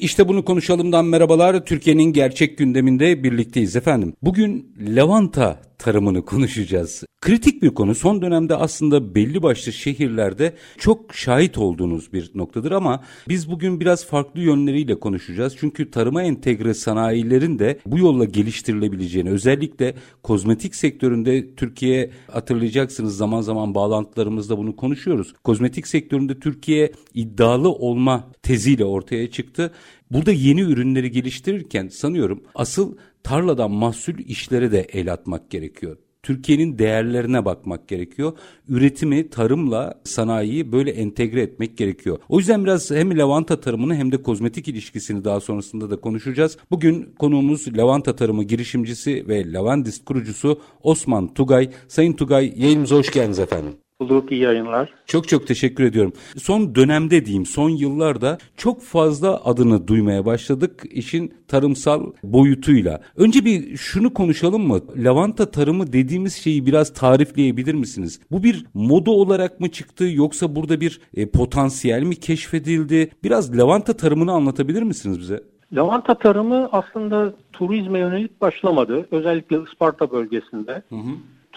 İşte bunu konuşalımdan merhabalar. Türkiye'nin gerçek gündeminde birlikteyiz efendim. Bugün lavanta tarımını konuşacağız. Kritik bir konu. Son dönemde aslında belli başlı şehirlerde çok şahit olduğunuz bir noktadır ama biz bugün biraz farklı yönleriyle konuşacağız. Çünkü tarıma entegre sanayilerin de bu yolla geliştirilebileceğini özellikle kozmetik sektöründe Türkiye hatırlayacaksınız zaman zaman bağlantılarımızda bunu konuşuyoruz. Kozmetik sektöründe Türkiye iddialı olma teziyle ortaya çıktı. Burada yeni ürünleri geliştirirken sanıyorum asıl tarladan mahsul işlere de el atmak gerekiyor. Türkiye'nin değerlerine bakmak gerekiyor. Üretimi, tarımla sanayiyi böyle entegre etmek gerekiyor. O yüzden biraz hem lavanta tarımını hem de kozmetik ilişkisini daha sonrasında da konuşacağız. Bugün konuğumuz lavanta tarımı girişimcisi ve lavandist kurucusu Osman Tugay. Sayın Tugay yayınımıza hoş geldiniz efendim. Bulduk iyi yayınlar. Çok çok teşekkür ediyorum. Son dönemde diyeyim son yıllarda çok fazla adını duymaya başladık işin tarımsal boyutuyla. Önce bir şunu konuşalım mı? Lavanta tarımı dediğimiz şeyi biraz tarifleyebilir misiniz? Bu bir moda olarak mı çıktı yoksa burada bir e, potansiyel mi keşfedildi? Biraz lavanta tarımını anlatabilir misiniz bize? Lavanta tarımı aslında turizme yönelik başlamadı. Özellikle Isparta bölgesinde. Hı hı.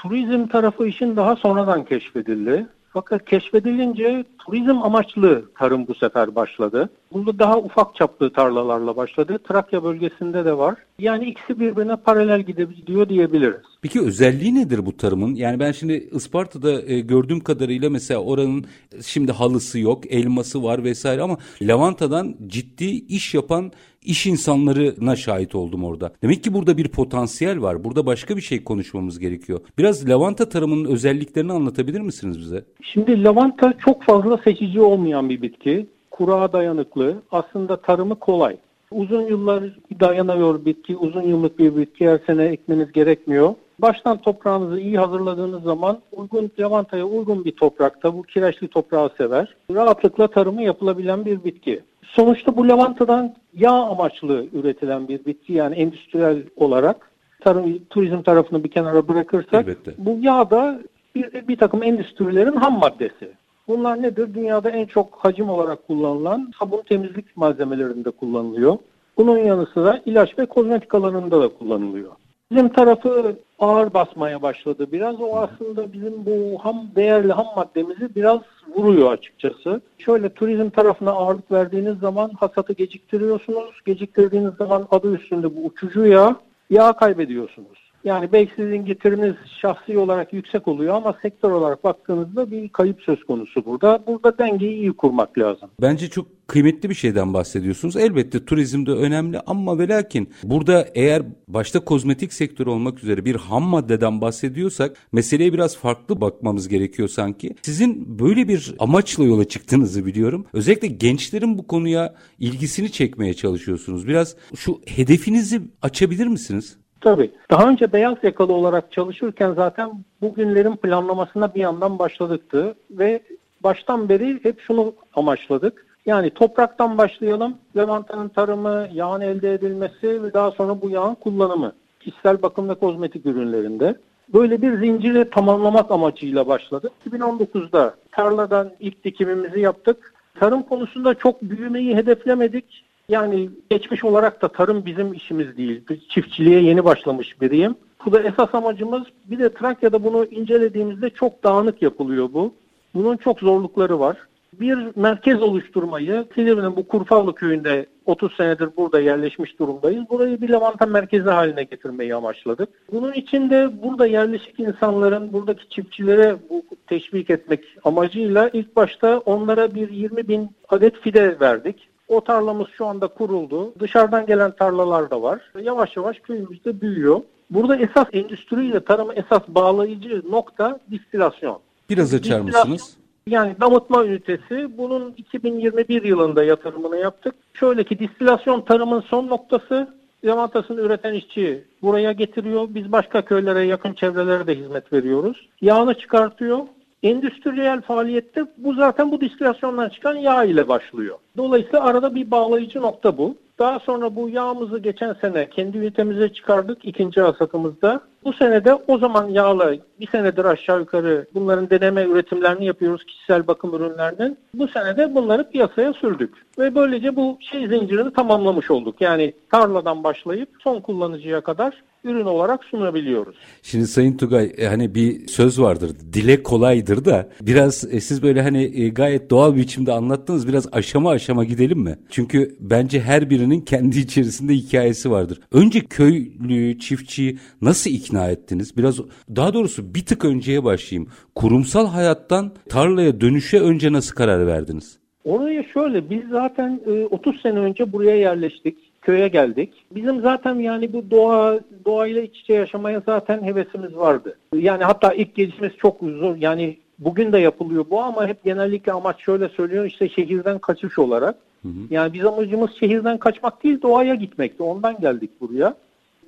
Turizm tarafı işin daha sonradan keşfedildi. Fakat keşfedilince turizm amaçlı tarım bu sefer başladı. Bunda daha ufak çaplı tarlalarla başladı. Trakya bölgesinde de var. Yani ikisi birbirine paralel gidebiliyor diyebiliriz. Peki özelliği nedir bu tarımın? Yani ben şimdi Isparta'da e, gördüğüm kadarıyla mesela oranın şimdi halısı yok, elması var vesaire ama lavantadan ciddi iş yapan iş insanlarına şahit oldum orada. Demek ki burada bir potansiyel var. Burada başka bir şey konuşmamız gerekiyor. Biraz lavanta tarımının özelliklerini anlatabilir misiniz bize? Şimdi lavanta çok fazla seçici olmayan bir bitki. Kurağa dayanıklı. Aslında tarımı kolay. Uzun yıllar dayanıyor bitki. Uzun yıllık bir bitki. Her sene ekmeniz gerekmiyor. Baştan toprağınızı iyi hazırladığınız zaman uygun lavantaya uygun bir toprakta bu kireçli toprağı sever. Rahatlıkla tarımı yapılabilen bir bitki. Sonuçta bu lavantadan yağ amaçlı üretilen bir bitki yani endüstriyel olarak tarım, turizm tarafını bir kenara bırakırsak Elbette. bu yağ da bir, bir takım endüstrilerin ham maddesi. Bunlar nedir? Dünyada en çok hacim olarak kullanılan sabun temizlik malzemelerinde kullanılıyor. Bunun yanı sıra ilaç ve kozmetik alanında da kullanılıyor. Bizim tarafı ağır basmaya başladı biraz. O aslında bizim bu ham değerli ham maddemizi biraz vuruyor açıkçası. Şöyle turizm tarafına ağırlık verdiğiniz zaman hasatı geciktiriyorsunuz. Geciktirdiğiniz zaman adı üstünde bu uçucu yağ, yağ kaybediyorsunuz. Yani belki sizin getiriniz şahsi olarak yüksek oluyor ama sektör olarak baktığınızda bir kayıp söz konusu burada. Burada dengeyi iyi kurmak lazım. Bence çok kıymetli bir şeyden bahsediyorsunuz. Elbette turizm de önemli ama ve lakin burada eğer başta kozmetik sektörü olmak üzere bir ham maddeden bahsediyorsak meseleye biraz farklı bakmamız gerekiyor sanki. Sizin böyle bir amaçla yola çıktığınızı biliyorum. Özellikle gençlerin bu konuya ilgisini çekmeye çalışıyorsunuz. Biraz şu hedefinizi açabilir misiniz? Tabii. Daha önce beyaz yakalı olarak çalışırken zaten bugünlerin planlamasına bir yandan başladıktı ve baştan beri hep şunu amaçladık. Yani topraktan başlayalım, lavantanın tarımı, yağın elde edilmesi ve daha sonra bu yağın kullanımı. Kişisel bakım ve kozmetik ürünlerinde. Böyle bir zinciri tamamlamak amacıyla başladık. 2019'da tarladan ilk dikimimizi yaptık. Tarım konusunda çok büyümeyi hedeflemedik. Yani geçmiş olarak da tarım bizim işimiz değil. Çiftçiliğe yeni başlamış biriyim. Bu da esas amacımız. Bir de Trakya'da bunu incelediğimizde çok dağınık yapılıyor bu. Bunun çok zorlukları var. Bir merkez oluşturmayı, Silivri'nin bu Kurfavlı köyünde 30 senedir burada yerleşmiş durumdayız. Burayı bir lavanta merkezi haline getirmeyi amaçladık. Bunun için de burada yerleşik insanların, buradaki çiftçilere bu teşvik etmek amacıyla ilk başta onlara bir 20 bin adet fide verdik. O tarlamız şu anda kuruldu. Dışarıdan gelen tarlalar da var. Yavaş yavaş köyümüzde büyüyor. Burada esas endüstriyle tarımı esas bağlayıcı nokta distilasyon. Biraz açar mısınız? Yani damıtma ünitesi bunun 2021 yılında yatırımını yaptık. Şöyle ki distilasyon tarımın son noktası lavantasını üreten işçi buraya getiriyor. Biz başka köylere, yakın çevrelere de hizmet veriyoruz. Yağını çıkartıyor. Endüstriyel faaliyette bu zaten bu distilasyondan çıkan yağ ile başlıyor. Dolayısıyla arada bir bağlayıcı nokta bu. Daha sonra bu yağımızı geçen sene kendi ünitemize çıkardık ikinci hasatımızda. Bu senede o zaman yağla bir senedir aşağı yukarı bunların deneme üretimlerini yapıyoruz kişisel bakım ürünlerinin. Bu senede bunları piyasaya sürdük. Ve böylece bu şey zincirini tamamlamış olduk. Yani tarladan başlayıp son kullanıcıya kadar ürün olarak sunabiliyoruz. Şimdi Sayın Tugay e, hani bir söz vardır dile kolaydır da biraz e, siz böyle hani e, gayet doğal bir biçimde anlattınız biraz aşama aşama gidelim mi? Çünkü bence her birinin kendi içerisinde hikayesi vardır. Önce köylü, çiftçi nasıl ikna ettiniz? Biraz daha doğrusu bir tık önceye başlayayım. Kurumsal hayattan tarlaya dönüşe önce nasıl karar verdiniz? Oraya şöyle biz zaten 30 sene önce buraya yerleştik köye geldik. Bizim zaten yani bu doğa doğayla iç içe yaşamaya zaten hevesimiz vardı. Yani hatta ilk gelişimiz çok zor. Yani bugün de yapılıyor bu ama hep genellikle amaç şöyle söylüyor işte şehirden kaçış olarak. Hı hı. Yani biz amacımız şehirden kaçmak değil doğaya gitmekti. Ondan geldik buraya.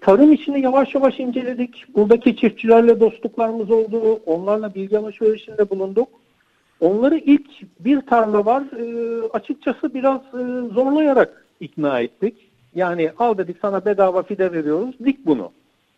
Tarım işini yavaş yavaş inceledik. Buradaki çiftçilerle dostluklarımız oldu. Onlarla bilgi alışverişinde bulunduk. Onları ilk bir tarla var e, açıkçası biraz e, zorlayarak ikna ettik. Yani al dedik sana bedava fide veriyoruz. Dik bunu.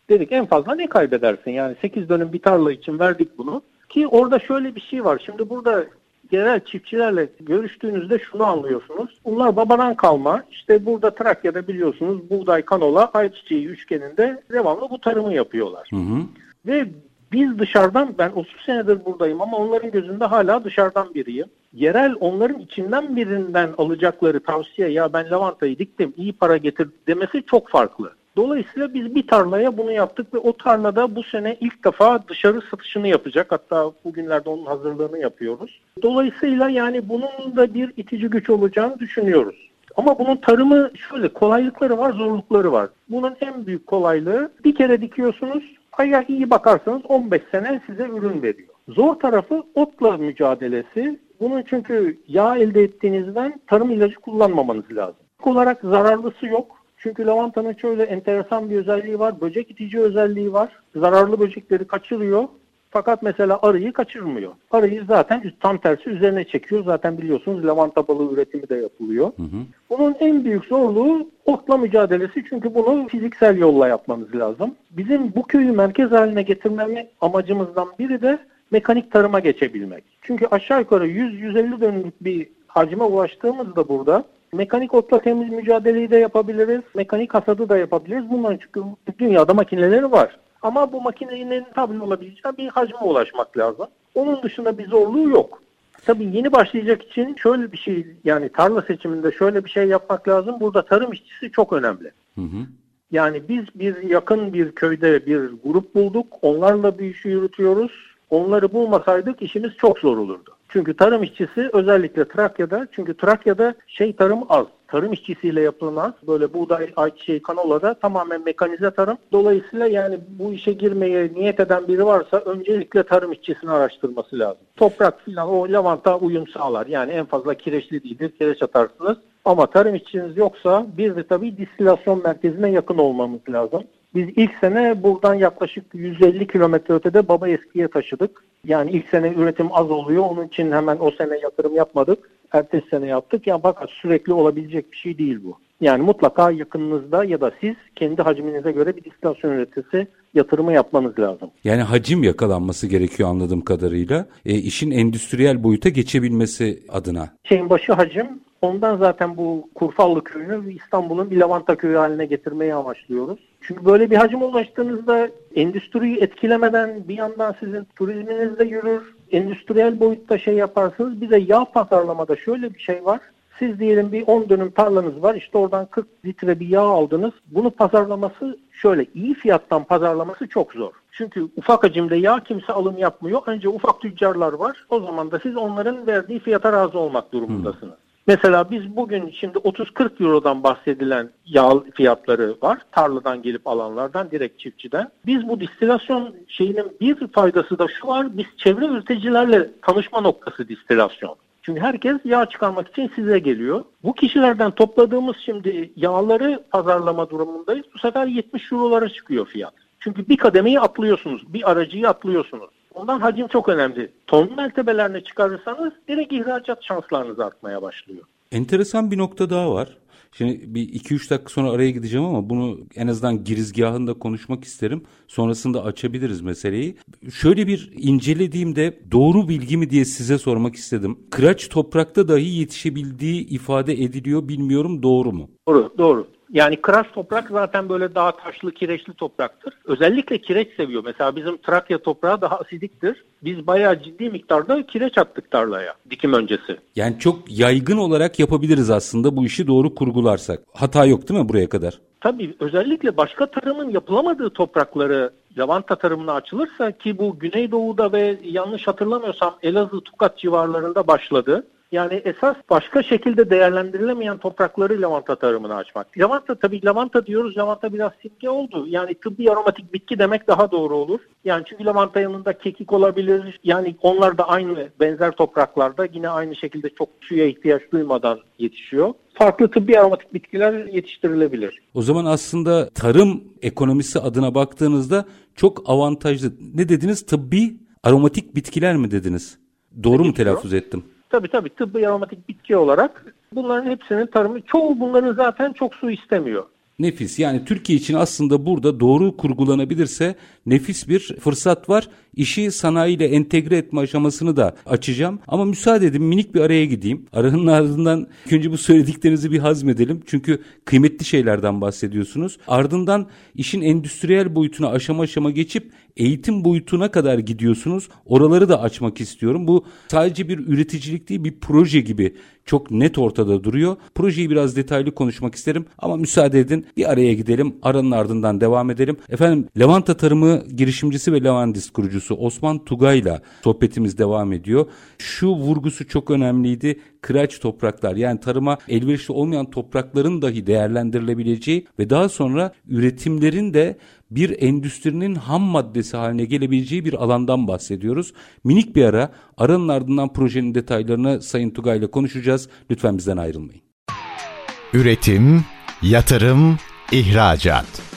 Dedik en fazla ne kaybedersin? Yani 8 dönüm bir tarla için verdik bunu. Ki orada şöyle bir şey var. Şimdi burada genel çiftçilerle görüştüğünüzde şunu anlıyorsunuz. Bunlar babadan kalma. İşte burada Trakya'da biliyorsunuz buğday, kanola, ayçiçeği üçgeninde devamlı bu tarımı yapıyorlar. Hı hı. Ve biz dışarıdan ben 30 senedir buradayım ama onların gözünde hala dışarıdan biriyim. Yerel onların içinden birinden alacakları tavsiye ya ben lavantayı diktim iyi para getir demesi çok farklı. Dolayısıyla biz bir tarlaya bunu yaptık ve o tarlada bu sene ilk defa dışarı satışını yapacak. Hatta bugünlerde onun hazırlığını yapıyoruz. Dolayısıyla yani bunun da bir itici güç olacağını düşünüyoruz. Ama bunun tarımı şöyle kolaylıkları var, zorlukları var. Bunun en büyük kolaylığı bir kere dikiyorsunuz, aya iyi bakarsanız 15 sene size ürün veriyor. Zor tarafı otla mücadelesi. Bunun çünkü yağ elde ettiğinizden tarım ilacı kullanmamanız lazım. olarak zararlısı yok. Çünkü lavantanın şöyle enteresan bir özelliği var. Böcek itici özelliği var. Zararlı böcekleri kaçırıyor. Fakat mesela arıyı kaçırmıyor. Arıyı zaten tam tersi üzerine çekiyor. Zaten biliyorsunuz lavanta balığı üretimi de yapılıyor. Hı hı. Bunun en büyük zorluğu otla mücadelesi çünkü bunu fiziksel yolla yapmamız lazım. Bizim bu köyü merkez haline getirmemi amacımızdan biri de mekanik tarıma geçebilmek. Çünkü aşağı yukarı 100-150 dönümlük bir hacime ulaştığımızda burada mekanik otla temiz mücadeleyi de yapabiliriz, mekanik hasadı da yapabiliriz. Bunların çünkü dünyada makineleri var. Ama bu makinenin tabi olabileceği bir hacme ulaşmak lazım. Onun dışında bir zorluğu yok. Tabii yeni başlayacak için şöyle bir şey yani tarla seçiminde şöyle bir şey yapmak lazım. Burada tarım işçisi çok önemli. Hı hı. Yani biz bir yakın bir köyde bir grup bulduk. Onlarla bir işi yürütüyoruz. Onları bulmasaydık işimiz çok zor olurdu. Çünkü tarım işçisi özellikle Trakya'da çünkü Trakya'da şey tarım az. Tarım işçisiyle yapılmaz. Böyle buğday, ayçiçeği, kanolada tamamen mekanize tarım. Dolayısıyla yani bu işe girmeye niyet eden biri varsa öncelikle tarım işçisini araştırması lazım. Toprak filan o lavanta uyum sağlar. Yani en fazla kireçli değildir. Kireç atarsınız. Ama tarım işçiniz yoksa bir de tabii distilasyon merkezine yakın olmamız lazım. Biz ilk sene buradan yaklaşık 150 kilometre ötede Baba Eski'ye taşıdık. Yani ilk sene üretim az oluyor. Onun için hemen o sene yatırım yapmadık. Ertesi sene yaptık. Ya fakat sürekli olabilecek bir şey değil bu. Yani mutlaka yakınınızda ya da siz kendi hacminize göre bir distilasyon üreticisi yatırımı yapmanız lazım. Yani hacim yakalanması gerekiyor anladığım kadarıyla. E, işin endüstriyel boyuta geçebilmesi adına. Şeyin başı hacim. Ondan zaten bu Kurfallı köyünü İstanbul'un bir lavanta köyü haline getirmeyi amaçlıyoruz. Çünkü böyle bir hacim ulaştığınızda endüstriyi etkilemeden bir yandan sizin turizminiz de yürür. Endüstriyel boyutta şey yaparsınız. Bir de yağ pazarlamada şöyle bir şey var. Siz diyelim bir 10 dönüm tarlanız var. İşte oradan 40 litre bir yağ aldınız. Bunu pazarlaması şöyle iyi fiyattan pazarlaması çok zor. Çünkü ufak hacimde yağ kimse alım yapmıyor. Önce ufak tüccarlar var. O zaman da siz onların verdiği fiyata razı olmak durumundasınız. Hmm. Mesela biz bugün şimdi 30-40 Euro'dan bahsedilen yağ fiyatları var. Tarladan gelip alanlardan, direkt çiftçiden. Biz bu distilasyon şeyinin bir faydası da şu var. Biz çevre üreticilerle tanışma noktası distilasyon. Çünkü herkes yağ çıkarmak için size geliyor. Bu kişilerden topladığımız şimdi yağları pazarlama durumundayız. Bu sefer 70 eurolara çıkıyor fiyat. Çünkü bir kademeyi atlıyorsunuz, bir aracıyı atlıyorsunuz. Ondan hacim çok önemli. Ton mertebelerini çıkarırsanız direkt ihracat şanslarınız artmaya başlıyor. Enteresan bir nokta daha var. Şimdi bir 2-3 dakika sonra araya gideceğim ama bunu en azından girizgahında konuşmak isterim. Sonrasında açabiliriz meseleyi. Şöyle bir incelediğimde doğru bilgi mi diye size sormak istedim. Kıraç toprakta dahi yetişebildiği ifade ediliyor bilmiyorum doğru mu? Doğru, doğru. Yani kıraç toprak zaten böyle daha taşlı, kireçli topraktır. Özellikle kireç seviyor. Mesela bizim Trakya toprağı daha asidiktir. Biz bayağı ciddi miktarda kireç attık tarlaya dikim öncesi. Yani çok yaygın olarak yapabiliriz aslında bu işi doğru kurgularsak. Hata yok değil mi buraya kadar? Tabii özellikle başka tarımın yapılamadığı toprakları lavanta tarımına açılırsa ki bu Güneydoğu'da ve yanlış hatırlamıyorsam Elazığ, Tukat civarlarında başladı. Yani esas başka şekilde değerlendirilemeyen toprakları lavanta tarımına açmak. Lavanta tabii lavanta diyoruz. Lavanta biraz simge oldu. Yani tıbbi aromatik bitki demek daha doğru olur. Yani çünkü lavanta yanında kekik olabilir. Yani onlar da aynı benzer topraklarda yine aynı şekilde çok suya ihtiyaç duymadan yetişiyor farklı tıbbi aromatik bitkiler yetiştirilebilir. O zaman aslında tarım ekonomisi adına baktığınızda çok avantajlı. Ne dediniz? Tıbbi aromatik bitkiler mi dediniz? Doğru mu telaffuz ettim? Tabii tabii tıbbi aromatik bitki olarak bunların hepsinin tarımı çoğu bunların zaten çok su istemiyor. Nefis. Yani Türkiye için aslında burada doğru kurgulanabilirse nefis bir fırsat var. İşi sanayiyle entegre etme aşamasını da açacağım. Ama müsaade edin minik bir araya gideyim. Aranın ardından önce bu söylediklerinizi bir hazmedelim. Çünkü kıymetli şeylerden bahsediyorsunuz. Ardından işin endüstriyel boyutuna aşama aşama geçip eğitim boyutuna kadar gidiyorsunuz. Oraları da açmak istiyorum. Bu sadece bir üreticilik değil bir proje gibi çok net ortada duruyor. Projeyi biraz detaylı konuşmak isterim ama müsaade edin bir araya gidelim. Aranın ardından devam edelim. Efendim Levanta Tarımı girişimcisi ve Levandist kurucusu Osman Tugay'la sohbetimiz devam ediyor. Şu vurgusu çok önemliydi. Kıraç topraklar yani tarıma elverişli olmayan toprakların dahi değerlendirilebileceği ve daha sonra üretimlerin de bir endüstrinin ham maddesi haline gelebileceği bir alandan bahsediyoruz. Minik bir ara aranın ardından projenin detaylarını Sayın Tugay ile konuşacağız. Lütfen bizden ayrılmayın. Üretim, yatırım, ihracat.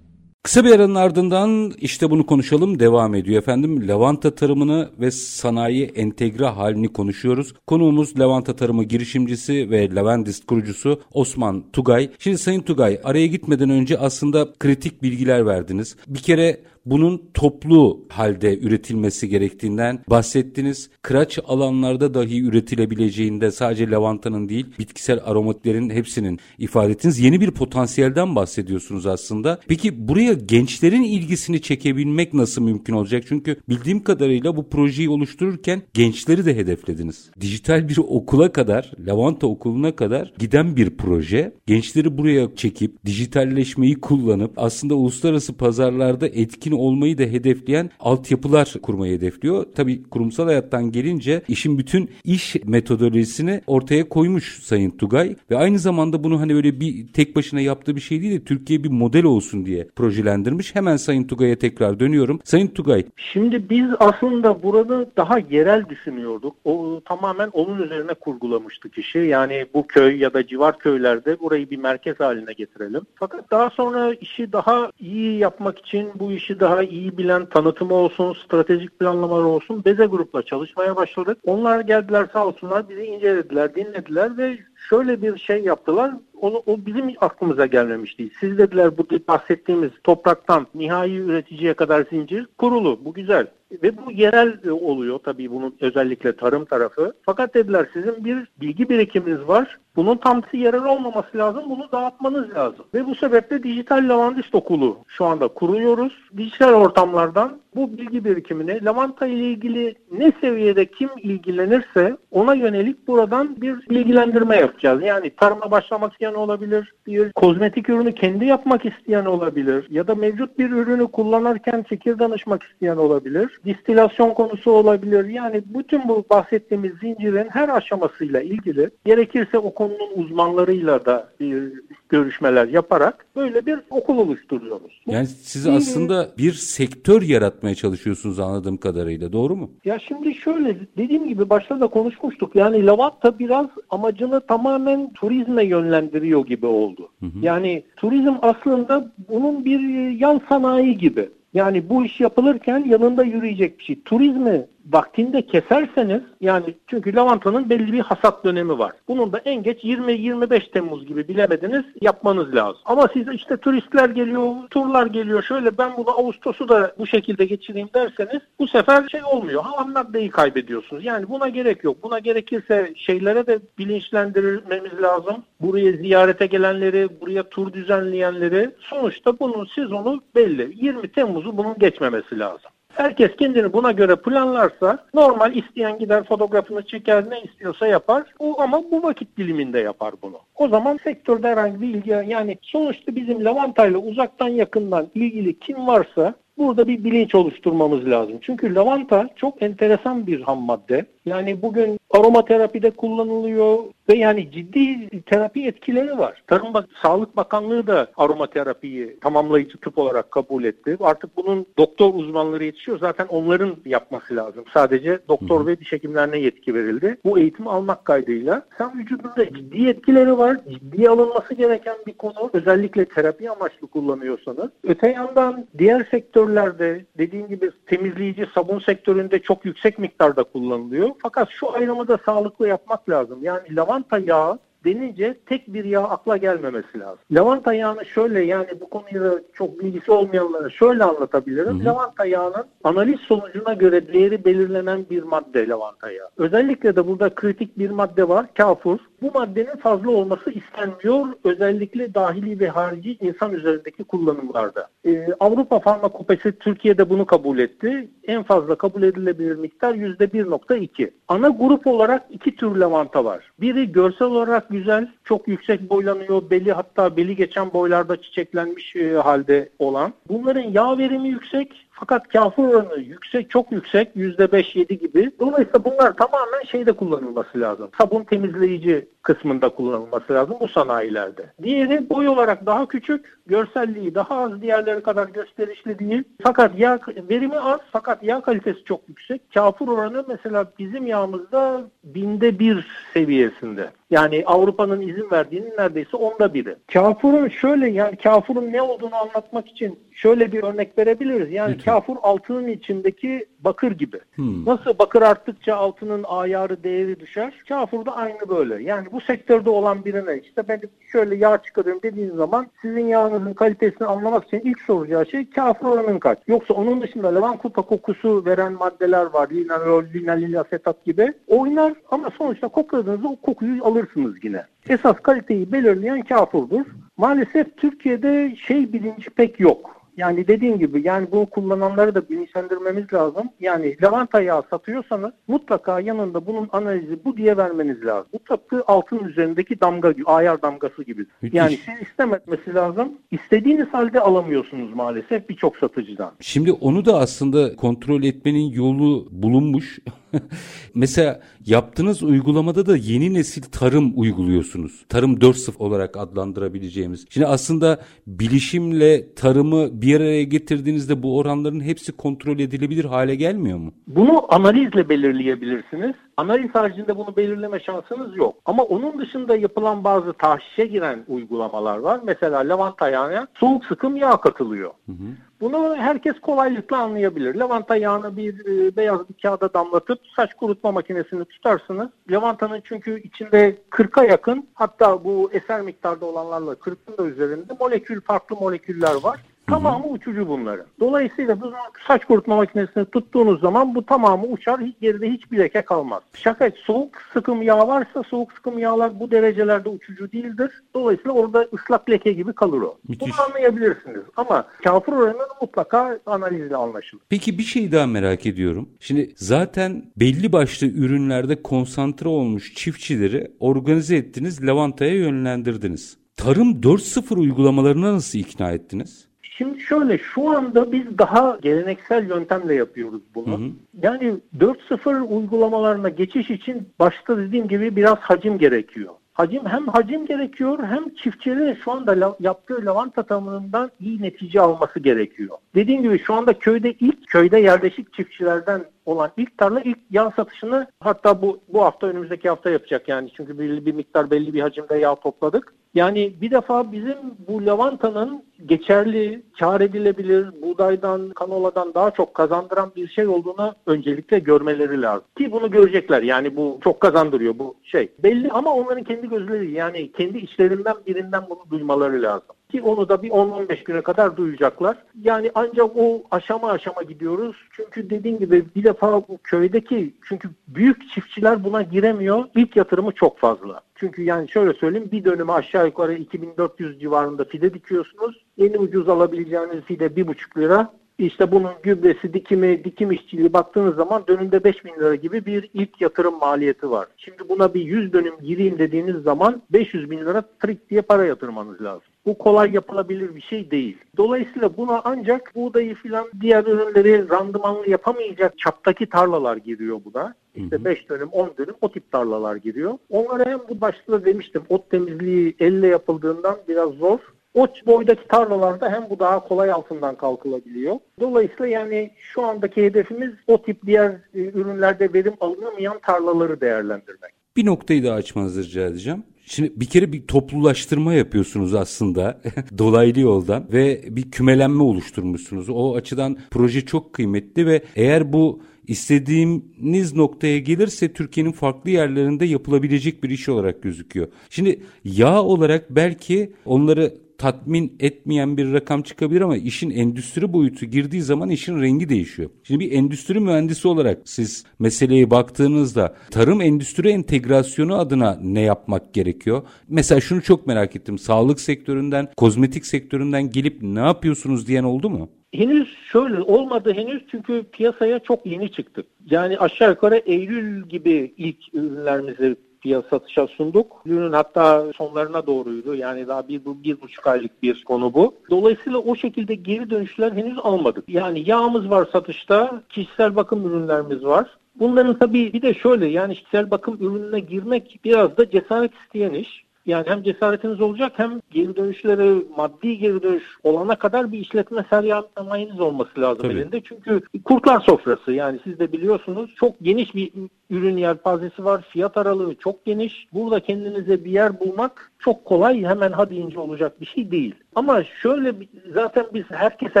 Kısa bir aranın ardından işte bunu konuşalım devam ediyor efendim. Lavanta tarımını ve sanayi entegre halini konuşuyoruz. Konuğumuz Lavanta tarımı girişimcisi ve Levendist kurucusu Osman Tugay. Şimdi Sayın Tugay araya gitmeden önce aslında kritik bilgiler verdiniz. Bir kere bunun toplu halde üretilmesi gerektiğinden bahsettiniz. Kıraç alanlarda dahi üretilebileceğinde sadece lavantanın değil bitkisel aromatlerin hepsinin ifade ettiniz. Yeni bir potansiyelden bahsediyorsunuz aslında. Peki buraya gençlerin ilgisini çekebilmek nasıl mümkün olacak? Çünkü bildiğim kadarıyla bu projeyi oluştururken gençleri de hedeflediniz. Dijital bir okula kadar, lavanta okuluna kadar giden bir proje. Gençleri buraya çekip dijitalleşmeyi kullanıp aslında uluslararası pazarlarda etkin etkin olmayı da hedefleyen altyapılar kurmayı hedefliyor. Tabii kurumsal hayattan gelince işin bütün iş metodolojisini ortaya koymuş Sayın Tugay ve aynı zamanda bunu hani böyle bir tek başına yaptığı bir şey değil de Türkiye bir model olsun diye projelendirmiş. Hemen Sayın Tugay'a tekrar dönüyorum. Sayın Tugay. Şimdi biz aslında burada daha yerel düşünüyorduk. O tamamen onun üzerine kurgulamıştık işi. Yani bu köy ya da civar köylerde burayı bir merkez haline getirelim. Fakat daha sonra işi daha iyi yapmak için bu işi daha iyi bilen tanıtımı olsun, stratejik planlamalar olsun Beze Grup'la çalışmaya başladık. Onlar geldiler sağ olsunlar bizi incelediler, dinlediler ve şöyle bir şey yaptılar. O, o bizim aklımıza gelmemişti. Siz dediler bu bahsettiğimiz topraktan nihai üreticiye kadar zincir kurulu. Bu güzel. Ve bu yerel oluyor tabii bunun özellikle tarım tarafı. Fakat dediler sizin bir bilgi birikiminiz var Bunun tam yerel olmaması lazım. Bunu dağıtmanız lazım. Ve bu sebeple dijital lavandist okulu şu anda kuruyoruz. Dijital ortamlardan bu bilgi birikimini lavanta ile ilgili ne seviyede kim ilgilenirse ona yönelik buradan bir bilgilendirme yapacağız. Yani tarıma başlamak isteyen olabilir, bir kozmetik ürünü kendi yapmak isteyen olabilir ya da mevcut bir ürünü kullanırken fikir danışmak isteyen olabilir. Distilasyon konusu olabilir. Yani bütün bu bahsettiğimiz zincirin her aşamasıyla ilgili gerekirse o konunun uzmanlarıyla da bir görüşmeler yaparak böyle bir okul oluşturuyoruz. Yani siz aslında bir sektör yaratmaya çalışıyorsunuz anladığım kadarıyla doğru mu? Ya şimdi şöyle dediğim gibi başta da konuşmuştuk. Yani lavanta biraz amacını tamamen turizme yönlendiriyor gibi oldu. Hı hı. Yani turizm aslında bunun bir yan sanayi gibi. Yani bu iş yapılırken yanında yürüyecek bir şey. Turizmi vaktinde keserseniz yani çünkü lavantanın belli bir hasat dönemi var. Bunun da en geç 20-25 Temmuz gibi bilemediniz yapmanız lazım. Ama siz işte turistler geliyor, turlar geliyor şöyle ben bunu Ağustos'u da bu şekilde geçireyim derseniz bu sefer şey olmuyor. Ham maddeyi kaybediyorsunuz. Yani buna gerek yok. Buna gerekirse şeylere de bilinçlendirmemiz lazım. Buraya ziyarete gelenleri, buraya tur düzenleyenleri sonuçta bunun sezonu belli. 20 Temmuz'u bunun geçmemesi lazım. Herkes kendini buna göre planlarsa normal isteyen gider fotoğrafını çeker ne istiyorsa yapar. O ama bu vakit diliminde yapar bunu. O zaman sektörde herhangi bir ilgi yani sonuçta bizim lavantayla uzaktan yakından ilgili kim varsa Burada bir bilinç oluşturmamız lazım. Çünkü lavanta çok enteresan bir ham madde. Yani bugün aromaterapide kullanılıyor ve yani ciddi terapi etkileri var. Tarım Bak Sağlık Bakanlığı da aromaterapiyi tamamlayıcı tıp olarak kabul etti. Artık bunun doktor uzmanları yetişiyor. Zaten onların yapması lazım. Sadece doktor ve diş hekimlerine yetki verildi. Bu eğitimi almak kaydıyla sen vücudunda ciddi etkileri var. Ciddi alınması gereken bir konu. Özellikle terapi amaçlı kullanıyorsanız. Öte yandan diğer sektörlerde dediğim gibi temizleyici sabun sektöründe çok yüksek miktarda kullanılıyor. Fakat şu ayrımı da sağlıklı yapmak lazım. Yani lavanta yağı denince tek bir yağ akla gelmemesi lazım. Lavanta yağını şöyle yani bu konuyu çok bilgisi olmayanlara şöyle anlatabilirim. Hı hı. Lavanta yağının analiz sonucuna göre değeri belirlenen bir madde lavanta yağı. Özellikle de burada kritik bir madde var kafur. Bu maddenin fazla olması istenmiyor özellikle dahili ve harici insan üzerindeki kullanımlarda. Ee, Avrupa Farmakopesi Türkiye'de bunu kabul etti. En fazla kabul edilebilir miktar %1.2. Ana grup olarak iki tür lavanta var. Biri görsel olarak güzel, çok yüksek boylanıyor. Beli hatta beli geçen boylarda çiçeklenmiş e, halde olan. Bunların yağ verimi yüksek fakat kafir oranı yüksek, çok yüksek. %5-7 gibi. Dolayısıyla bunlar tamamen şeyde kullanılması lazım. Sabun temizleyici kısmında kullanılması lazım bu sanayilerde. Diğeri boy olarak daha küçük, görselliği daha az diğerleri kadar gösterişli değil. Fakat yağ verimi az fakat yağ kalitesi çok yüksek. Kafur oranı mesela bizim yağımızda binde bir seviyesinde. Yani Avrupa'nın izin verdiğinin neredeyse onda biri. Kafurun şöyle yani kafurun ne olduğunu anlatmak için şöyle bir örnek verebiliriz. Yani Lütfen. kafur altının içindeki bakır gibi. Hmm. Nasıl bakır arttıkça altının ayarı değeri düşer. Kafur da aynı böyle. Yani bu sektörde olan birine işte ben şöyle yağ çıkarıyorum dediğin zaman sizin yağınızın kalitesini anlamak için ilk soracağı şey kafir oranın kaç. Yoksa onun dışında lavankuta kokusu veren maddeler var. Linalol, linalil asetat gibi. Oynar ama sonuçta kokladığınızda o kokuyu alırsınız yine. Esas kaliteyi belirleyen kafurdur. Maalesef Türkiye'de şey bilinci pek yok. Yani dediğim gibi yani bunu kullananları da bilinçlendirmemiz lazım. Yani lavanta yağı satıyorsanız mutlaka yanında bunun analizi bu diye vermeniz lazım. Bu tıpkı altın üzerindeki damga, ayar damgası gibi. Müthiş. Yani siz istememesi lazım. İstediğiniz halde alamıyorsunuz maalesef birçok satıcıdan. Şimdi onu da aslında kontrol etmenin yolu bulunmuş. Mesela yaptığınız uygulamada da yeni nesil tarım uyguluyorsunuz. Tarım 4.0 olarak adlandırabileceğimiz. Şimdi aslında bilişimle tarımı bir araya getirdiğinizde bu oranların hepsi kontrol edilebilir hale gelmiyor mu? Bunu analizle belirleyebilirsiniz. Analiz haricinde bunu belirleme şansınız yok. Ama onun dışında yapılan bazı tahşişe giren uygulamalar var. Mesela lavanta yağına soğuk sıkım yağ katılıyor. Hı hı. Bunu herkes kolaylıkla anlayabilir. Lavanta yağını bir e, beyaz bir kağıda damlatıp saç kurutma makinesini tutarsınız. Lavantanın çünkü içinde 40'a yakın hatta bu eser miktarda olanlarla 40'ın da üzerinde molekül farklı moleküller var. Tamamı uçucu bunların. Dolayısıyla bu saç kurutma makinesini tuttuğunuz zaman bu tamamı uçar. Hiç geride hiçbir leke kalmaz. Şaka soğuk sıkım yağ varsa soğuk sıkım yağlar bu derecelerde uçucu değildir. Dolayısıyla orada ıslak leke gibi kalır o. Müthiş. Bunu anlayabilirsiniz. Ama kafir oranı mutlaka analizle anlaşılır. Peki bir şey daha merak ediyorum. Şimdi zaten belli başlı ürünlerde konsantre olmuş çiftçileri organize ettiniz, lavantaya yönlendirdiniz. Tarım 4.0 uygulamalarına nasıl ikna ettiniz? Şimdi şöyle şu anda biz daha geleneksel yöntemle yapıyoruz bunu. Hı hı. Yani 4.0 uygulamalarına geçiş için başta dediğim gibi biraz hacim gerekiyor. Hacim hem hacim gerekiyor hem çiftçilerin şu anda la, yaptığı lavanta tamamından iyi netice alması gerekiyor. Dediğim gibi şu anda köyde ilk köyde yerleşik çiftçilerden olan ilk tarla ilk yağ satışını hatta bu bu hafta önümüzdeki hafta yapacak yani çünkü belli bir miktar belli bir hacimde yağ topladık. Yani bir defa bizim bu lavantanın geçerli, kar edilebilir, buğdaydan, kanoladan daha çok kazandıran bir şey olduğunu öncelikle görmeleri lazım. Ki bunu görecekler yani bu çok kazandırıyor bu şey. Belli ama onların kendi gözleri yani kendi içlerinden birinden bunu duymaları lazım ki onu da bir 10-15 güne kadar duyacaklar. Yani ancak o aşama aşama gidiyoruz. Çünkü dediğim gibi bir defa bu köydeki çünkü büyük çiftçiler buna giremiyor. İlk yatırımı çok fazla. Çünkü yani şöyle söyleyeyim bir dönüme aşağı yukarı 2400 civarında fide dikiyorsunuz. En ucuz alabileceğiniz fide 1,5 lira. İşte bunun gübresi, dikimi, dikim işçiliği baktığınız zaman dönümde 5 bin lira gibi bir ilk yatırım maliyeti var. Şimdi buna bir 100 dönüm gireyim dediğiniz zaman 500 bin lira trik diye para yatırmanız lazım. Bu kolay yapılabilir bir şey değil. Dolayısıyla buna ancak buğdayı filan diğer ürünleri randımanlı yapamayacak çaptaki tarlalar giriyor bu da. İşte 5 dönüm 10 dönüm o tip tarlalar giriyor. Onlara hem bu başta da demiştim ot temizliği elle yapıldığından biraz zor. O boydaki tarlalarda hem bu daha kolay altından kalkılabiliyor. Dolayısıyla yani şu andaki hedefimiz o tip diğer e, ürünlerde verim alınamayan tarlaları değerlendirmek. Bir noktayı daha açmanızı rica edeceğim. Şimdi bir kere bir toplulaştırma yapıyorsunuz aslında dolaylı yoldan ve bir kümelenme oluşturmuşsunuz. O açıdan proje çok kıymetli ve eğer bu istediğiniz noktaya gelirse Türkiye'nin farklı yerlerinde yapılabilecek bir iş olarak gözüküyor. Şimdi yağ olarak belki onları tatmin etmeyen bir rakam çıkabilir ama işin endüstri boyutu girdiği zaman işin rengi değişiyor. Şimdi bir endüstri mühendisi olarak siz meseleye baktığınızda tarım endüstri entegrasyonu adına ne yapmak gerekiyor? Mesela şunu çok merak ettim. Sağlık sektöründen, kozmetik sektöründen gelip ne yapıyorsunuz diyen oldu mu? Henüz şöyle olmadı henüz çünkü piyasaya çok yeni çıktık. Yani aşağı yukarı Eylül gibi ilk ürünlerimizi piyasa satışa sunduk. Ürünün hatta sonlarına doğruydu. Yani daha bir, bir buçuk aylık bir konu bu. Dolayısıyla o şekilde geri dönüşler henüz almadık. Yani yağımız var satışta, kişisel bakım ürünlerimiz var. Bunların tabii bir de şöyle yani kişisel bakım ürününe girmek biraz da cesaret isteyen iş. Yani hem cesaretiniz olacak hem geri dönüşlere maddi geri dönüş olana kadar bir işletme sermayeniniz olması lazım Tabii. elinde. Çünkü kurtlar sofrası yani siz de biliyorsunuz çok geniş bir ürün yelpazesi var. Fiyat aralığı çok geniş. Burada kendinize bir yer bulmak çok kolay hemen ha deyince olacak bir şey değil. Ama şöyle zaten biz herkese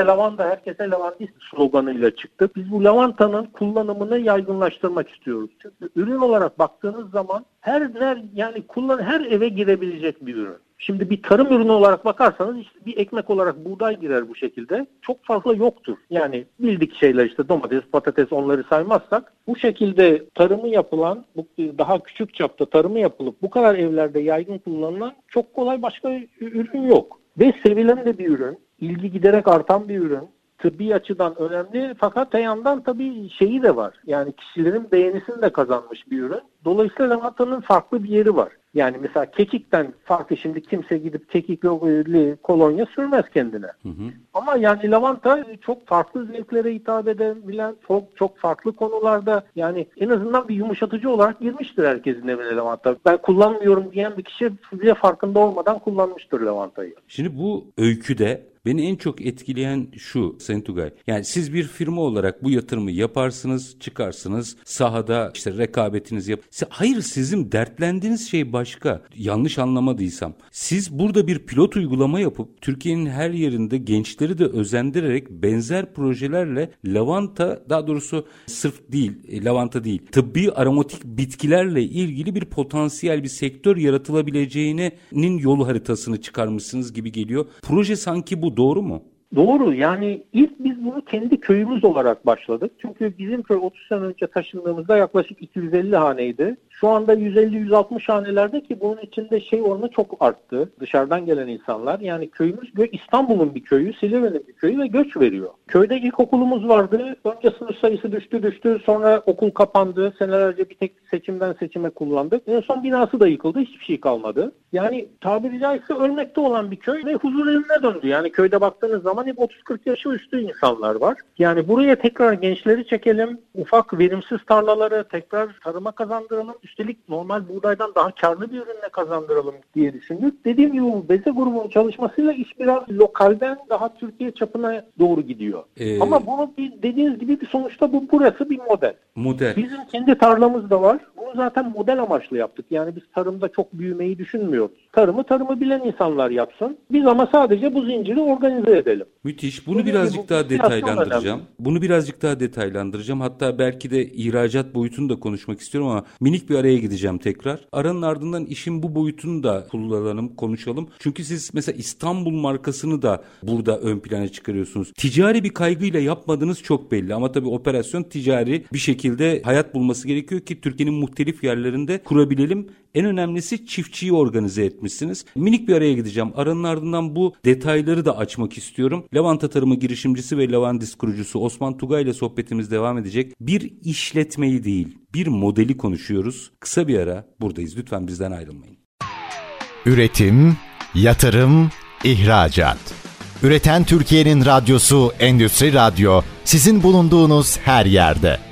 lavanta, herkese lavandist sloganıyla çıktık. Biz bu lavantanın kullanımını yaygınlaştırmak istiyoruz. Çünkü ürün olarak baktığınız zaman her her yani kullan her eve girebilecek bir ürün. Şimdi bir tarım ürünü olarak bakarsanız işte bir ekmek olarak buğday girer bu şekilde. Çok fazla yoktur. Yani bildik şeyler işte domates, patates onları saymazsak bu şekilde tarımı yapılan, bu daha küçük çapta tarımı yapılıp bu kadar evlerde yaygın kullanılan çok kolay başka ürün yok. Ve sevilen de bir ürün, ilgi giderek artan bir ürün tıbbi açıdan önemli fakat yandan tabii şeyi de var. Yani kişilerin beğenisini de kazanmış bir ürün. Dolayısıyla lavantanın farklı bir yeri var. Yani mesela kekikten farklı şimdi kimse gidip kekikli kolonya sürmez kendine. Hı hı. Ama yani lavanta çok farklı zevklere hitap edebilen çok çok farklı konularda yani en azından bir yumuşatıcı olarak girmiştir herkesin evine lavanta. Ben kullanmıyorum diyen bir kişi bile farkında olmadan kullanmıştır lavantayı. Şimdi bu öyküde Beni en çok etkileyen şu Sayın Tugay. Yani siz bir firma olarak bu yatırımı yaparsınız, çıkarsınız, sahada işte rekabetiniz yap. Hayır sizin dertlendiğiniz şey başka. Yanlış anlamadıysam. Siz burada bir pilot uygulama yapıp Türkiye'nin her yerinde gençleri de özendirerek benzer projelerle lavanta daha doğrusu sırf değil, e, lavanta değil, tıbbi aromatik bitkilerle ilgili bir potansiyel bir sektör yaratılabileceğinin yol haritasını çıkarmışsınız gibi geliyor. Proje sanki bu doğru mu? Doğru yani ilk biz bunu kendi köyümüz olarak başladık. Çünkü bizim köy 30 sene önce taşındığımızda yaklaşık 250 haneydi. Şu anda 150-160 hanelerde ki bunun içinde şey oranı çok arttı. Dışarıdan gelen insanlar. Yani köyümüz İstanbul'un bir köyü, Silivri'nin bir köyü ve göç veriyor. Köyde ilkokulumuz vardı. Önce sınıf sayısı düştü düştü. Sonra okul kapandı. Senelerce bir tek seçimden seçime kullandık. En son binası da yıkıldı. Hiçbir şey kalmadı. Yani tabiri caizse ölmekte olan bir köy ve huzur evine döndü. Yani köyde baktığınız zaman hep 30-40 yaşı üstü insanlar var. Yani buraya tekrar gençleri çekelim. Ufak verimsiz tarlaları tekrar tarıma kazandıralım üstelik normal buğdaydan daha karlı bir ürünle kazandıralım diye düşündük. Dediğim gibi bu beze grubunun çalışmasıyla iş biraz lokalden daha Türkiye çapına doğru gidiyor. Ee, Ama bunu bir, dediğiniz gibi bir sonuçta bu burası bir model. Model. Bizim kendi tarlamız da var. Bunu zaten model amaçlı yaptık. Yani biz tarımda çok büyümeyi düşünmüyoruz. Tarımı tarımı bilen insanlar yapsın. Biz ama sadece bu zinciri organize edelim. Müthiş. Bunu birazcık bu, daha detaylandıracağım. Önemli. Bunu birazcık daha detaylandıracağım. Hatta belki de ihracat boyutunu da konuşmak istiyorum ama minik bir araya gideceğim tekrar. Aranın ardından işin bu boyutunu da kullanalım, konuşalım. Çünkü siz mesela İstanbul markasını da burada ön plana çıkarıyorsunuz. Ticari bir kaygıyla yapmadığınız çok belli ama tabii operasyon ticari bir şekilde hayat bulması gerekiyor ki Türkiye'nin muhtelif yerlerinde kurabilelim. En önemlisi çiftçiyi organize etmişsiniz. Minik bir araya gideceğim. Aranın ardından bu detayları da açmak istiyorum. Levanta Tarımı girişimcisi ve Levandis kurucusu Osman Tugay ile sohbetimiz devam edecek. Bir işletmeyi değil, bir modeli konuşuyoruz. Kısa bir ara buradayız. Lütfen bizden ayrılmayın. Üretim, yatırım, ihracat. Üreten Türkiye'nin radyosu Endüstri Radyo sizin bulunduğunuz her yerde.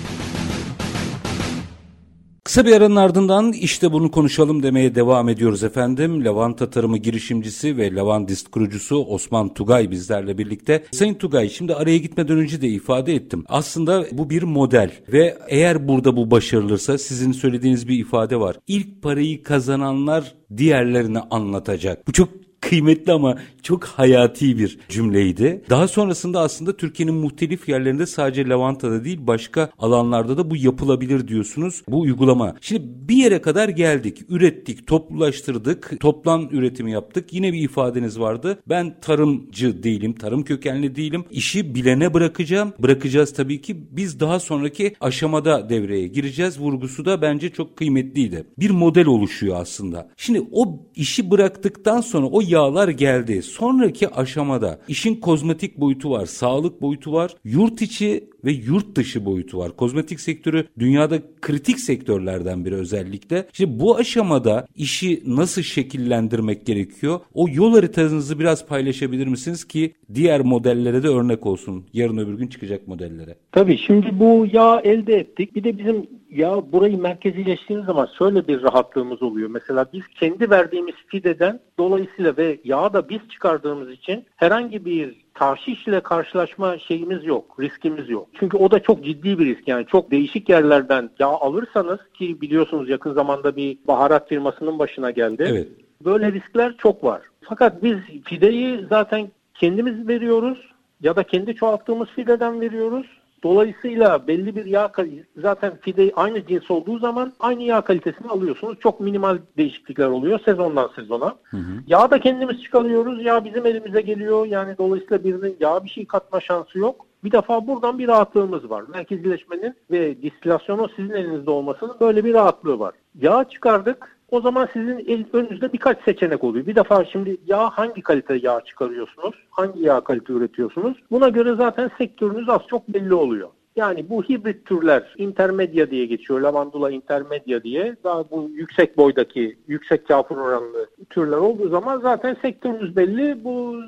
Kısa bir aranın ardından işte bunu konuşalım demeye devam ediyoruz efendim. Lavanta Tarımı girişimcisi ve Lavandist kurucusu Osman Tugay bizlerle birlikte. Sayın Tugay şimdi araya gitmeden önce de ifade ettim. Aslında bu bir model ve eğer burada bu başarılırsa sizin söylediğiniz bir ifade var. İlk parayı kazananlar diğerlerini anlatacak. Bu çok kıymetli ama çok hayati bir cümleydi. Daha sonrasında aslında Türkiye'nin muhtelif yerlerinde sadece Lavanta'da değil başka alanlarda da bu yapılabilir diyorsunuz. Bu uygulama. Şimdi bir yere kadar geldik. Ürettik, toplulaştırdık, toplam üretimi yaptık. Yine bir ifadeniz vardı. Ben tarımcı değilim, tarım kökenli değilim. İşi bilene bırakacağım. Bırakacağız tabii ki. Biz daha sonraki aşamada devreye gireceğiz. Vurgusu da bence çok kıymetliydi. Bir model oluşuyor aslında. Şimdi o işi bıraktıktan sonra o yağlar geldi. Sonraki aşamada işin kozmetik boyutu var, sağlık boyutu var, yurt içi ve yurt dışı boyutu var. Kozmetik sektörü dünyada kritik sektörlerden biri özellikle. Şimdi bu aşamada işi nasıl şekillendirmek gerekiyor? O yol haritanızı biraz paylaşabilir misiniz ki diğer modellere de örnek olsun. Yarın öbür gün çıkacak modellere. Tabii şimdi bu yağ elde ettik. Bir de bizim ya burayı merkezileştiğimiz zaman şöyle bir rahatlığımız oluyor. Mesela biz kendi verdiğimiz fideden dolayısıyla ve yağı da biz çıkardığımız için herhangi bir tahşiş ile karşılaşma şeyimiz yok, riskimiz yok. Çünkü o da çok ciddi bir risk. Yani çok değişik yerlerden yağ alırsanız ki biliyorsunuz yakın zamanda bir baharat firmasının başına geldi. Evet. Böyle riskler çok var. Fakat biz fideyi zaten kendimiz veriyoruz ya da kendi çoğalttığımız fideden veriyoruz. Dolayısıyla belli bir yağ zaten fide aynı cins olduğu zaman aynı yağ kalitesini alıyorsunuz. Çok minimal değişiklikler oluyor sezondan sezona. Hı hı. Yağ da kendimiz çıkarıyoruz. Yağ bizim elimize geliyor. Yani dolayısıyla birinin yağ bir şey katma şansı yok. Bir defa buradan bir rahatlığımız var. Merkezileşmenin ve distilasyonun sizin elinizde olmasının böyle bir rahatlığı var. Yağ çıkardık. O zaman sizin önünüzde birkaç seçenek oluyor. Bir defa şimdi yağ hangi kalite yağ çıkarıyorsunuz? Hangi yağ kalite üretiyorsunuz? Buna göre zaten sektörünüz az çok belli oluyor. Yani bu hibrit türler intermedia diye geçiyor. Lavandula intermedia diye. Daha bu yüksek boydaki, yüksek kafir oranlı türler olduğu zaman zaten sektörünüz belli. Bu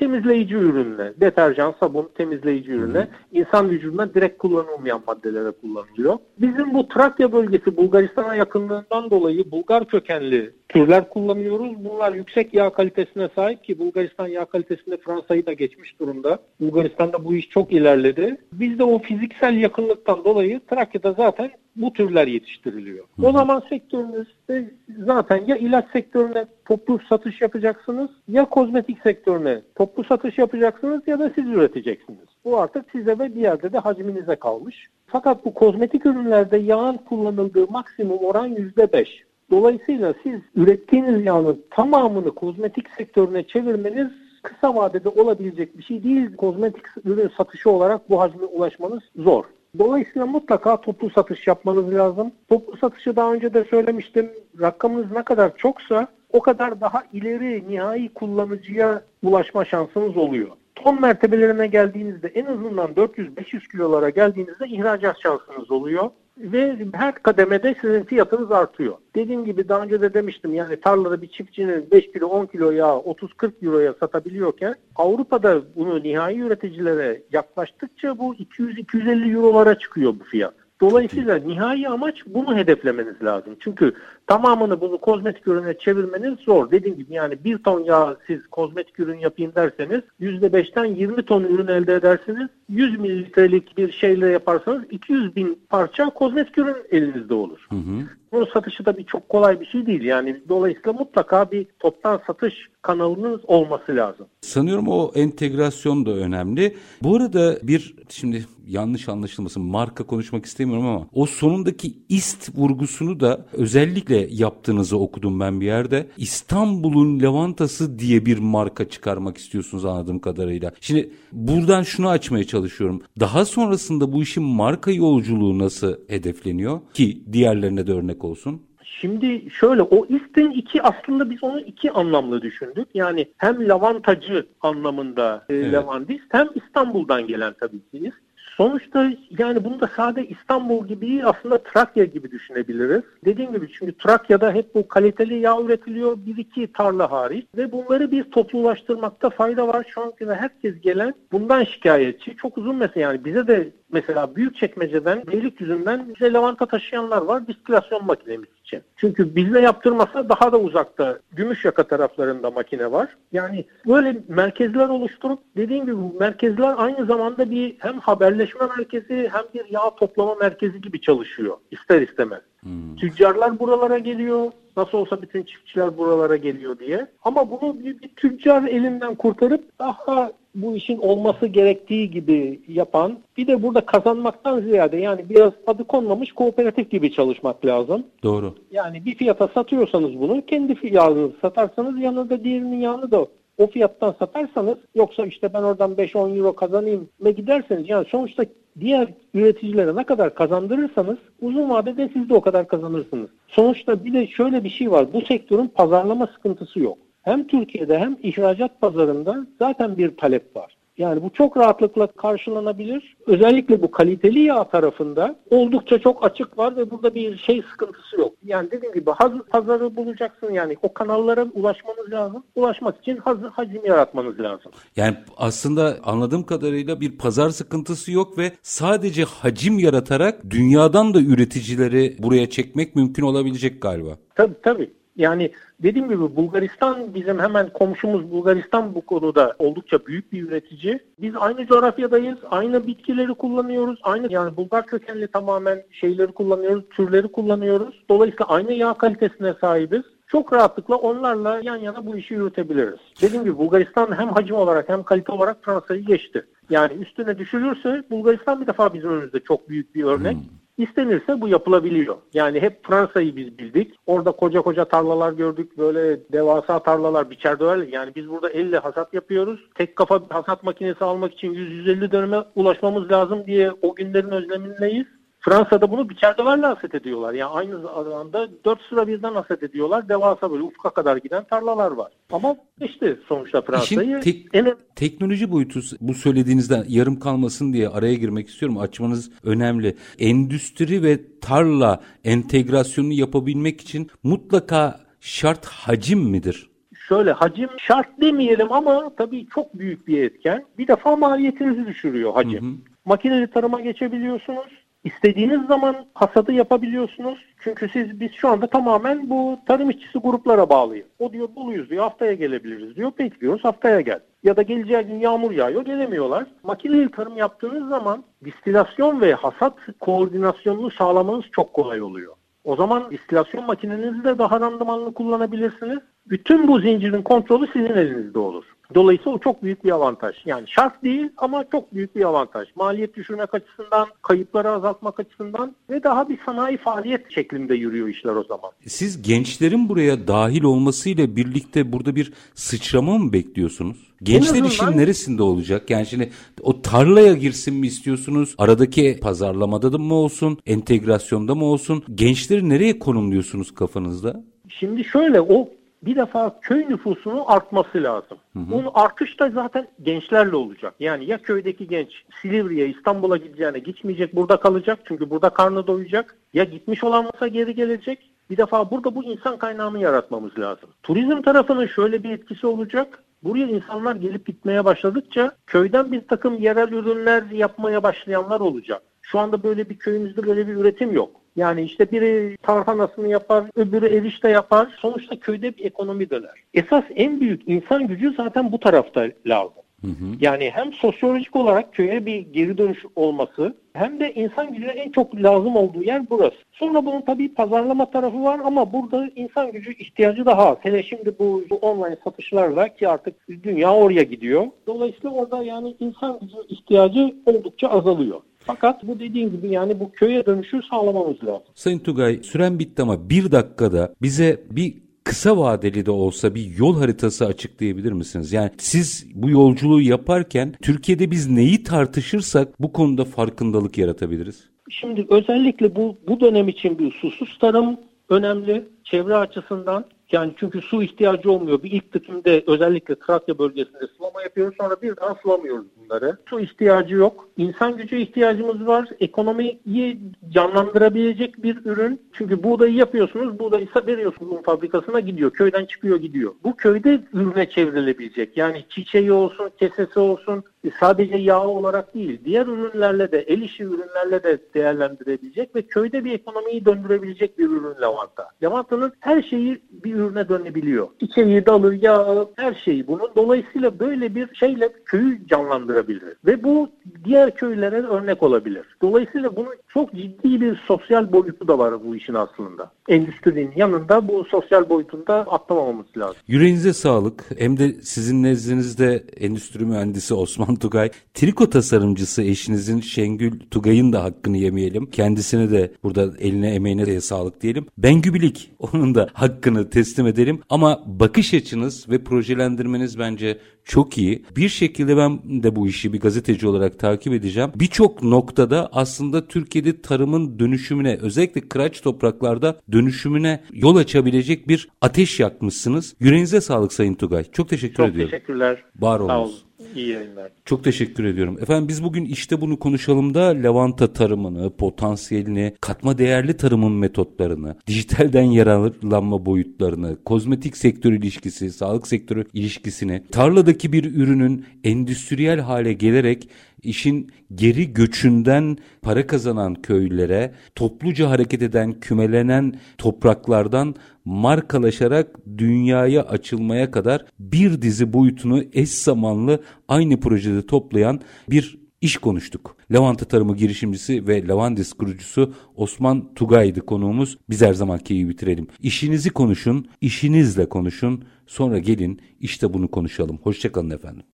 temizleyici ürünle, deterjan, sabun, temizleyici ürünle insan vücuduna direkt kullanılmayan maddelere kullanılıyor. Bizim bu Trakya bölgesi Bulgaristan'a yakınlığından dolayı Bulgar kökenli türler kullanıyoruz. Bunlar yüksek yağ kalitesine sahip ki Bulgaristan yağ kalitesinde Fransa'yı da geçmiş durumda. Bulgaristan'da bu iş çok ilerledi. Biz de o fiziksel yakınlıktan dolayı Trakya'da zaten bu türler yetiştiriliyor. Hı. O zaman sektörünüzde zaten ya ilaç sektörüne toplu satış yapacaksınız ya kozmetik sektörüne toplu satış yapacaksınız ya da siz üreteceksiniz. Bu artık size ve bir yerde de hacminize kalmış. Fakat bu kozmetik ürünlerde yağın kullanıldığı maksimum oran %5. Dolayısıyla siz ürettiğiniz yağın tamamını kozmetik sektörüne çevirmeniz kısa vadede olabilecek bir şey değil. Kozmetik ürün satışı olarak bu hacme ulaşmanız zor. Dolayısıyla mutlaka toplu satış yapmanız lazım. Toplu satışı daha önce de söylemiştim. Rakamınız ne kadar çoksa o kadar daha ileri nihai kullanıcıya ulaşma şansınız oluyor. Ton mertebelerine geldiğinizde en azından 400-500 kilolara geldiğinizde ihracat şansınız oluyor ve her kademede sizin fiyatınız artıyor. Dediğim gibi daha önce de demiştim yani tarlada bir çiftçinin 5 kilo 10 kilo yağ 30-40 euroya satabiliyorken Avrupa'da bunu nihai üreticilere yaklaştıkça bu 200-250 eurolara çıkıyor bu fiyat. Dolayısıyla nihai amaç bunu hedeflemeniz lazım. Çünkü tamamını bunu kozmetik ürüne çevirmeniz zor. Dediğim gibi yani bir ton yağ siz kozmetik ürün yapayım derseniz %5'ten 20 ton ürün elde edersiniz. 100 mililitrelik bir şeyle yaparsanız 200 bin parça kozmetik ürün elinizde olur. Hı hı. Bunun satışı da bir çok kolay bir şey değil. Yani dolayısıyla mutlaka bir toptan satış kanalınız olması lazım. Sanıyorum o entegrasyon da önemli. Bu arada bir şimdi yanlış anlaşılmasın marka konuşmak istemiyorum ama o sonundaki ist vurgusunu da özellikle yaptığınızı okudum ben bir yerde. İstanbul'un lavantası diye bir marka çıkarmak istiyorsunuz anladığım kadarıyla. Şimdi buradan şunu açmaya çalışıyorum. Daha sonrasında bu işin marka yolculuğu nasıl hedefleniyor ki diğerlerine de örnek olsun? Şimdi şöyle o istin iki aslında biz onu iki anlamlı düşündük. Yani hem lavantacı anlamında e, evet. lavandist hem İstanbul'dan gelen tabii ki Sonuçta yani bunu da sade İstanbul gibi aslında Trakya gibi düşünebiliriz. Dediğim gibi çünkü Trakya'da hep bu kaliteli yağ üretiliyor bir iki tarla hariç ve bunları bir toplulaştırmakta fayda var. Şu an herkes gelen bundan şikayetçi. Çok uzun mesela yani bize de mesela büyük çekmeceden Beylikdüzü'nden bize lavanta taşıyanlar var distilasyon makinemiz için. Çünkü bizle yaptırmasa daha da uzakta Gümüşyaka taraflarında makine var. Yani böyle merkezler oluşturup dediğim gibi bu merkezler aynı zamanda bir hem haberleşme merkezi hem bir yağ toplama merkezi gibi çalışıyor ister istemez. Hmm. Tüccarlar buralara geliyor. Nasıl olsa bütün çiftçiler buralara geliyor diye. Ama bunu bir, bir tüccar elinden kurtarıp daha bu işin olması gerektiği gibi yapan bir de burada kazanmaktan ziyade yani biraz adı konmamış kooperatif gibi çalışmak lazım. Doğru. Yani bir fiyata satıyorsanız bunu kendi fiyatınızı satarsanız yanında diğerinin yanı da o fiyattan satarsanız yoksa işte ben oradan 5-10 euro kazanayım ve giderseniz yani sonuçta diğer üreticilere ne kadar kazandırırsanız uzun vadede siz de o kadar kazanırsınız. Sonuçta bir de şöyle bir şey var. Bu sektörün pazarlama sıkıntısı yok. Hem Türkiye'de hem ihracat pazarında zaten bir talep var. Yani bu çok rahatlıkla karşılanabilir. Özellikle bu kaliteli yağ tarafında oldukça çok açık var ve burada bir şey sıkıntısı yok. Yani dediğim gibi hazır pazarı bulacaksın yani o kanallara ulaşmanız lazım. Ulaşmak için hazır hacim yaratmanız lazım. Yani aslında anladığım kadarıyla bir pazar sıkıntısı yok ve sadece hacim yaratarak dünyadan da üreticileri buraya çekmek mümkün olabilecek galiba. Tabii tabii. Yani dediğim gibi Bulgaristan bizim hemen komşumuz Bulgaristan bu konuda oldukça büyük bir üretici. Biz aynı coğrafyadayız, aynı bitkileri kullanıyoruz, aynı yani Bulgar kökenli tamamen şeyleri kullanıyoruz, türleri kullanıyoruz. Dolayısıyla aynı yağ kalitesine sahibiz çok rahatlıkla onlarla yan yana bu işi yürütebiliriz. Dediğim gibi Bulgaristan hem hacim olarak hem kalite olarak Fransa'yı geçti. Yani üstüne düşürürse Bulgaristan bir defa bizim önümüzde çok büyük bir örnek. Hmm. İstenirse bu yapılabiliyor. Yani hep Fransa'yı biz bildik. Orada koca koca tarlalar gördük. Böyle devasa tarlalar biçer döver. Yani biz burada elle hasat yapıyoruz. Tek kafa hasat makinesi almak için 100-150 döneme ulaşmamız lazım diye o günlerin özlemindeyiz. Fransa'da bunu biçer döverle haset ediyorlar. Yani aynı anda dört sıra birden haset ediyorlar. Devasa böyle ufka kadar giden tarlalar var. Ama işte sonuçta Fransa'yı... Tek, en... Teknoloji boyutu bu söylediğinizden yarım kalmasın diye araya girmek istiyorum. Açmanız önemli. Endüstri ve tarla entegrasyonunu yapabilmek için mutlaka şart hacim midir? Şöyle hacim şart demeyelim ama tabii çok büyük bir etken. Bir defa maliyetinizi düşürüyor hacim. Hı hı. Makineli tarıma geçebiliyorsunuz İstediğiniz zaman hasadı yapabiliyorsunuz. Çünkü siz biz şu anda tamamen bu tarım işçisi gruplara bağlıyız. O diyor buluyuz diyor haftaya gelebiliriz diyor. Bekliyoruz haftaya gel. Ya da geleceği gün yağmur yağıyor gelemiyorlar. Makineli tarım yaptığınız zaman distilasyon ve hasat koordinasyonunu sağlamanız çok kolay oluyor. O zaman distilasyon makinenizi de daha randımanlı kullanabilirsiniz. Bütün bu zincirin kontrolü sizin elinizde olur. Dolayısıyla o çok büyük bir avantaj. Yani şart değil ama çok büyük bir avantaj. Maliyet düşürmek açısından, kayıpları azaltmak açısından ve daha bir sanayi faaliyet şeklinde yürüyor işler o zaman. Siz gençlerin buraya dahil olmasıyla birlikte burada bir sıçrama mı bekliyorsunuz? Gençler işin neresinde olacak? Yani şimdi o tarlaya girsin mi istiyorsunuz? Aradaki pazarlamada da mı olsun? Entegrasyonda mı olsun? Gençleri nereye konumluyorsunuz kafanızda? Şimdi şöyle o bir defa köy nüfusunun artması lazım. Hı hı. Bunun artış da zaten gençlerle olacak. Yani ya köydeki genç Silivri'ye, İstanbul'a gideceğine gitmeyecek, burada kalacak. Çünkü burada karnı doyacak. Ya gitmiş olan varsa geri gelecek. Bir defa burada bu insan kaynağını yaratmamız lazım. Turizm tarafının şöyle bir etkisi olacak. Buraya insanlar gelip gitmeye başladıkça köyden bir takım yerel ürünler yapmaya başlayanlar olacak. Şu anda böyle bir köyümüzde böyle bir üretim yok. Yani işte biri tarhanasını yapar, öbürü erişte yapar. Sonuçta köyde bir ekonomi döner. Esas en büyük insan gücü zaten bu tarafta lazım. Hı hı. Yani hem sosyolojik olarak köye bir geri dönüş olması hem de insan gücüne en çok lazım olduğu yer burası. Sonra bunun tabii pazarlama tarafı var ama burada insan gücü ihtiyacı daha az. Hele şimdi bu, bu online satışlarla ki artık dünya oraya gidiyor. Dolayısıyla orada yani insan gücü ihtiyacı oldukça azalıyor. Fakat bu dediğin gibi yani bu köye dönüşü sağlamamız lazım. Sayın Tugay süren bitti ama bir dakikada bize bir kısa vadeli de olsa bir yol haritası açıklayabilir misiniz? Yani siz bu yolculuğu yaparken Türkiye'de biz neyi tartışırsak bu konuda farkındalık yaratabiliriz? Şimdi özellikle bu bu dönem için bir susuz tarım önemli çevre açısından yani çünkü su ihtiyacı olmuyor. Bir ilk dikimde özellikle Trakya bölgesinde sulama yapıyoruz. Sonra bir daha sulamıyoruz bunları. Su ihtiyacı yok. İnsan gücü ihtiyacımız var. Ekonomiyi canlandırabilecek bir ürün. Çünkü buğdayı yapıyorsunuz. Buğdayı veriyorsunuz un fabrikasına gidiyor. Köyden çıkıyor gidiyor. Bu köyde ürüne çevrilebilecek. Yani çiçeği olsun, kesesi olsun, sadece yağ olarak değil, diğer ürünlerle de, el işi ürünlerle de değerlendirebilecek ve köyde bir ekonomiyi döndürebilecek bir ürün lavanta. Lavantanın her şeyi bir ürüne dönebiliyor. Çiçeği, dalı, yağı, her şeyi bunun. Dolayısıyla böyle bir şeyle köyü canlandırabilir. Ve bu diğer köylere örnek olabilir. Dolayısıyla bunun çok ciddi bir sosyal boyutu da var bu işin aslında. Endüstrinin yanında bu sosyal boyutunda atlamamamız lazım. Yüreğinize sağlık. Hem de sizin nezdinizde endüstri mühendisi Osman Tugay, triko tasarımcısı eşinizin Şengül Tugay'ın da hakkını yemeyelim. Kendisine de burada eline emeğine de sağlık diyelim. Ben Gübilik onun da hakkını teslim edelim. Ama bakış açınız ve projelendirmeniz bence çok iyi. Bir şekilde ben de bu işi bir gazeteci olarak takip edeceğim. Birçok noktada aslında Türkiye'de tarımın dönüşümüne özellikle kıraç topraklarda dönüşümüne yol açabilecek bir ateş yakmışsınız. Yüreğinize sağlık Sayın Tugay. Çok teşekkür Çok ediyorum. Çok teşekkürler. Var olunuz. İyi yayınlar. Çok teşekkür ediyorum. Efendim biz bugün işte bunu konuşalım da lavanta tarımını, potansiyelini, katma değerli tarımın metotlarını, dijitalden yararlanma boyutlarını, kozmetik sektör ilişkisi, sağlık sektörü ilişkisini, tarladaki bir ürünün endüstriyel hale gelerek işin geri göçünden para kazanan köylere, topluca hareket eden, kümelenen topraklardan markalaşarak dünyaya açılmaya kadar bir dizi boyutunu eş zamanlı aynı projede toplayan bir iş konuştuk. Lavanta tarımı girişimcisi ve Lavandis kurucusu Osman Tugay'dı konuğumuz. Biz her zamanki iyi bitirelim. İşinizi konuşun, işinizle konuşun. Sonra gelin işte bunu konuşalım. Hoşçakalın efendim.